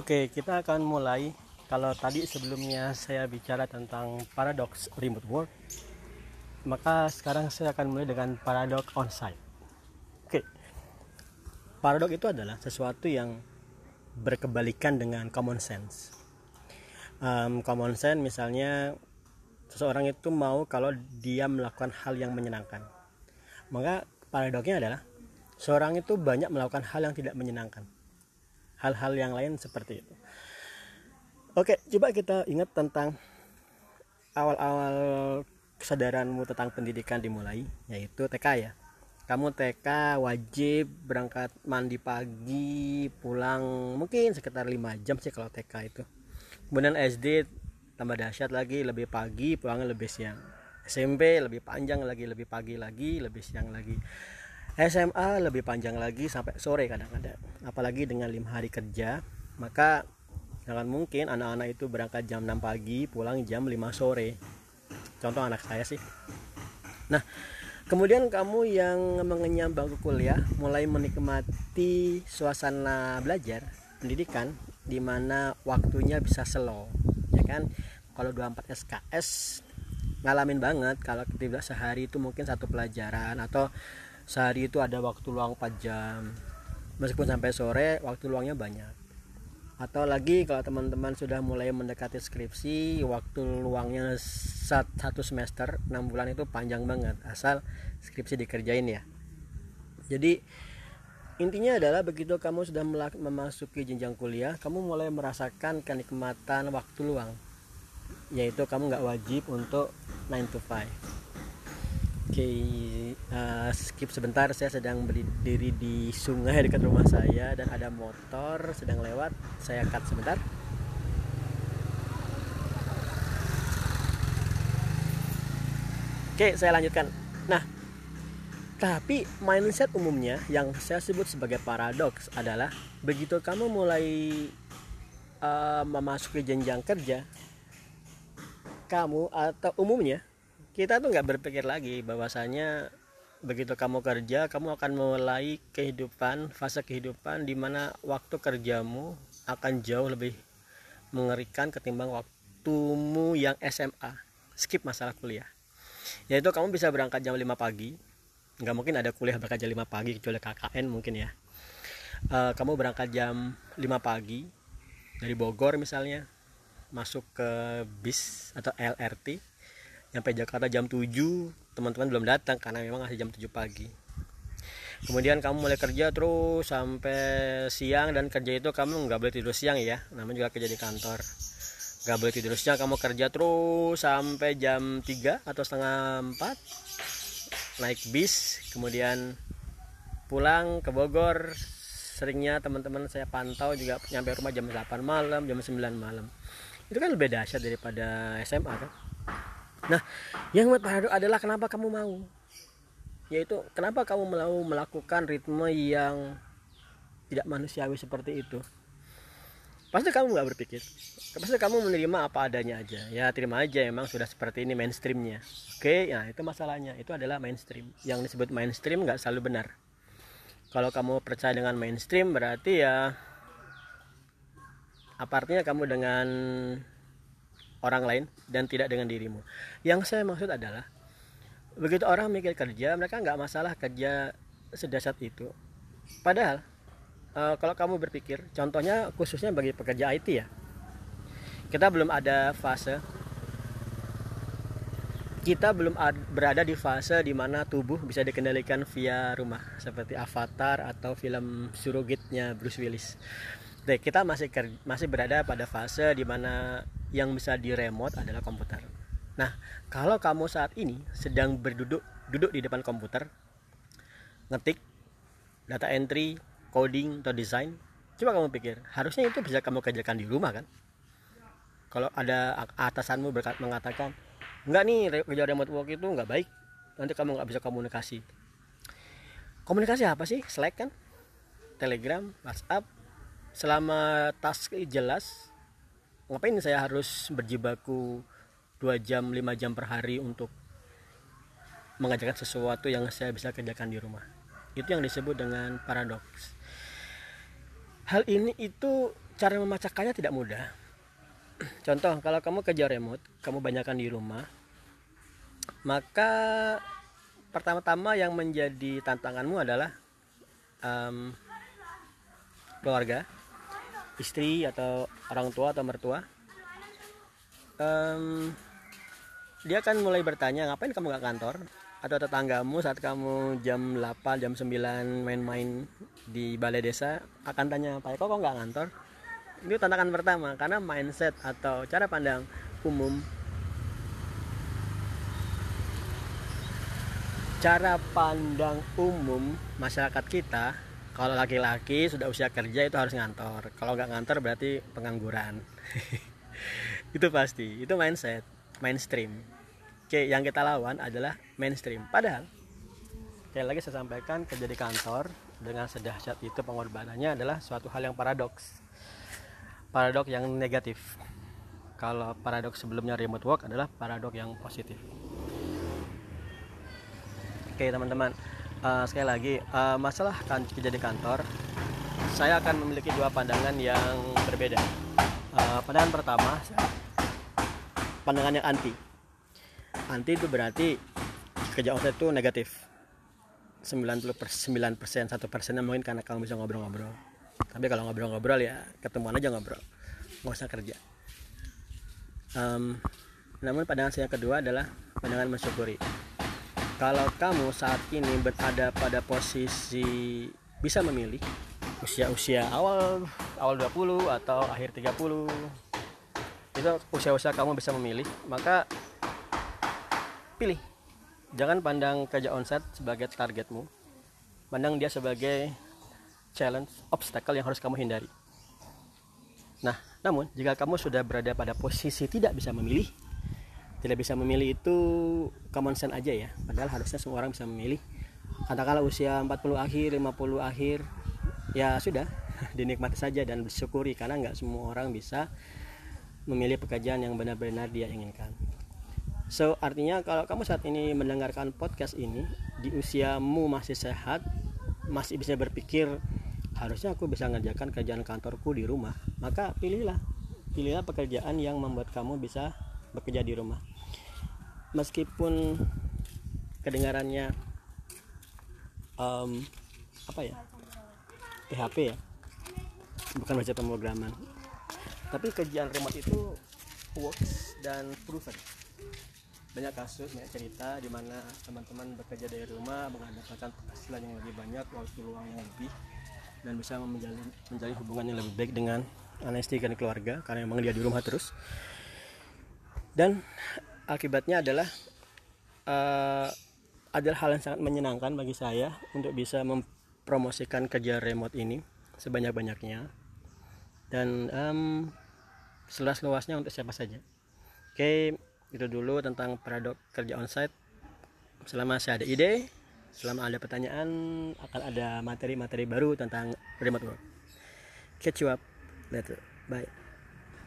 Oke, kita akan mulai. Kalau tadi sebelumnya saya bicara tentang paradox remote work, maka sekarang saya akan mulai dengan paradox onsite. Oke, paradox itu adalah sesuatu yang berkebalikan dengan common sense. Um, common sense misalnya seseorang itu mau kalau dia melakukan hal yang menyenangkan, maka paradoksnya adalah seorang itu banyak melakukan hal yang tidak menyenangkan hal-hal yang lain seperti itu. Oke, coba kita ingat tentang awal-awal kesadaranmu tentang pendidikan dimulai, yaitu TK ya. Kamu TK wajib berangkat mandi pagi, pulang mungkin sekitar 5 jam sih kalau TK itu. Kemudian SD tambah dahsyat lagi, lebih pagi, pulangnya lebih siang. SMP lebih panjang lagi, lebih pagi lagi, lebih siang lagi SMA lebih panjang lagi sampai sore kadang-kadang apalagi dengan lima hari kerja. Maka jangan mungkin anak-anak itu berangkat jam 6 pagi pulang jam 5 sore. Contoh anak saya sih. Nah kemudian kamu yang mengenyam bangku kuliah mulai menikmati suasana belajar pendidikan di mana waktunya bisa slow ya kan? Kalau 24 SKS ngalamin banget kalau kita sehari itu mungkin satu pelajaran atau sehari itu ada waktu luang 4 jam. Meskipun sampai sore waktu luangnya banyak. Atau lagi kalau teman-teman sudah mulai mendekati skripsi waktu luangnya satu semester 6 bulan itu panjang banget asal skripsi dikerjain ya. Jadi intinya adalah begitu kamu sudah memasuki jenjang kuliah kamu mulai merasakan kenikmatan waktu luang. Yaitu kamu nggak wajib untuk 9 to 5 Oke, okay, uh, skip sebentar. Saya sedang berdiri di sungai dekat rumah saya dan ada motor sedang lewat. Saya cut sebentar. Oke, okay, saya lanjutkan. Nah, tapi mindset umumnya yang saya sebut sebagai paradoks adalah begitu kamu mulai uh, memasuki jenjang kerja, kamu atau umumnya kita tuh nggak berpikir lagi bahwasanya begitu kamu kerja kamu akan mulai kehidupan fase kehidupan di mana waktu kerjamu akan jauh lebih mengerikan ketimbang waktumu yang SMA skip masalah kuliah. Yaitu kamu bisa berangkat jam 5 pagi. Nggak mungkin ada kuliah berangkat jam 5 pagi kecuali KKN mungkin ya. Uh, kamu berangkat jam 5 pagi dari Bogor misalnya masuk ke bis atau LRT sampai Jakarta jam 7 teman-teman belum datang karena memang masih jam 7 pagi. Kemudian kamu mulai kerja terus sampai siang dan kerja itu kamu nggak boleh tidur siang ya namanya juga kerja di kantor. Nggak boleh tidur siang kamu kerja terus sampai jam 3 atau setengah 4 naik bis kemudian pulang ke Bogor. Seringnya teman-teman saya pantau juga nyampe rumah jam 8 malam jam 9 malam. Itu kan lebih dahsyat daripada SMA kan Nah, yang membuat adalah kenapa kamu mau? Yaitu kenapa kamu mau melakukan ritme yang tidak manusiawi seperti itu? Pasti kamu nggak berpikir. Pasti kamu menerima apa adanya aja. Ya terima aja emang sudah seperti ini mainstreamnya. Oke, ya itu masalahnya. Itu adalah mainstream. Yang disebut mainstream nggak selalu benar. Kalau kamu percaya dengan mainstream berarti ya apa artinya kamu dengan orang lain dan tidak dengan dirimu. Yang saya maksud adalah begitu orang mikir kerja, mereka nggak masalah kerja sedasat itu. Padahal uh, kalau kamu berpikir, contohnya khususnya bagi pekerja IT ya, kita belum ada fase kita belum berada di fase di mana tubuh bisa dikendalikan via rumah seperti Avatar atau film Surrogate-nya Bruce Willis. Jadi kita masih masih berada pada fase di mana yang bisa di remote adalah komputer. Nah, kalau kamu saat ini sedang berduduk duduk di depan komputer, ngetik data entry, coding atau desain, coba kamu pikir, harusnya itu bisa kamu kerjakan di rumah kan? Kalau ada atasanmu berkat mengatakan, enggak nih kerja remote work itu enggak baik, nanti kamu nggak bisa komunikasi. Komunikasi apa sih? Slack kan? Telegram, WhatsApp. Selama task jelas, ngapain saya harus berjibaku dua jam 5 jam per hari untuk mengajarkan sesuatu yang saya bisa kerjakan di rumah? Itu yang disebut dengan paradoks. Hal ini itu cara memecahkannya tidak mudah. Contoh kalau kamu kerja remote kamu banyakkan di rumah maka pertama-tama yang menjadi tantanganmu adalah um, keluarga istri atau orang tua atau mertua. Um, dia akan mulai bertanya ngapain kamu gak kantor? Atau tetanggamu saat kamu jam 8 jam 9 main-main di balai desa akan tanya Pak Eko kok nggak kantor itu tantangan pertama karena mindset atau cara pandang umum. Cara pandang umum masyarakat kita kalau laki-laki sudah usia kerja itu harus ngantor. Kalau nggak ngantor berarti pengangguran. Itu pasti. Itu mindset mainstream. Oke yang kita lawan adalah mainstream. Padahal sekali lagi saya sampaikan kerja di kantor dengan sedahsyat itu pengorbanannya adalah suatu hal yang paradoks. Paradok yang negatif. Kalau paradok sebelumnya remote work adalah paradok yang positif. Oke teman-teman, uh, sekali lagi uh, masalah kan kerja di kantor, saya akan memiliki dua pandangan yang berbeda. Uh, pandangan pertama, pandangan yang anti. Anti itu berarti kerja offset itu negatif. 90 9 persen, satu persennya mungkin karena kamu bisa ngobrol-ngobrol. Tapi kalau ngobrol-ngobrol ya ketemuan aja ngobrol, nggak usah kerja. Um, namun pandangan saya kedua adalah pandangan mensyukuri kalau kamu saat ini berada pada posisi bisa memilih usia-usia awal awal 20 atau akhir 30 itu usia-usia kamu bisa memilih maka pilih. Jangan pandang kerja onset sebagai targetmu. Pandang dia sebagai challenge obstacle yang harus kamu hindari. Nah namun jika kamu sudah berada pada posisi tidak bisa memilih tidak bisa memilih itu common sense aja ya. Padahal harusnya semua orang bisa memilih. Katakanlah usia 40 akhir 50 akhir ya sudah dinikmati saja dan bersyukuri karena nggak semua orang bisa memilih pekerjaan yang benar-benar dia inginkan. So artinya kalau kamu saat ini mendengarkan podcast ini di usiamu masih sehat masih bisa berpikir harusnya aku bisa mengerjakan kerjaan kantorku di rumah maka pilihlah pilihlah pekerjaan yang membuat kamu bisa bekerja di rumah meskipun kedengarannya um, apa ya? PHP ya? Bukan baca pemrograman. Tapi kerjaan remote itu works dan proven. Banyak kasus banyak cerita di mana teman-teman bekerja dari rumah mengadakan penghasilan yang lebih banyak waktu luang yang lebih dan bisa menjalin menjalin hubungan yang lebih baik dengan anestesi dan keluarga karena memang dia di rumah terus. Dan akibatnya adalah uh, adalah hal yang sangat menyenangkan bagi saya untuk bisa mempromosikan kerja remote ini sebanyak-banyaknya dan um, seluas-luasnya untuk siapa saja. Oke, itu dulu tentang paradok kerja onsite. Selama saya ada ide, selama ada pertanyaan, akan ada materi-materi baru tentang remote work. Catch you up later. Bye.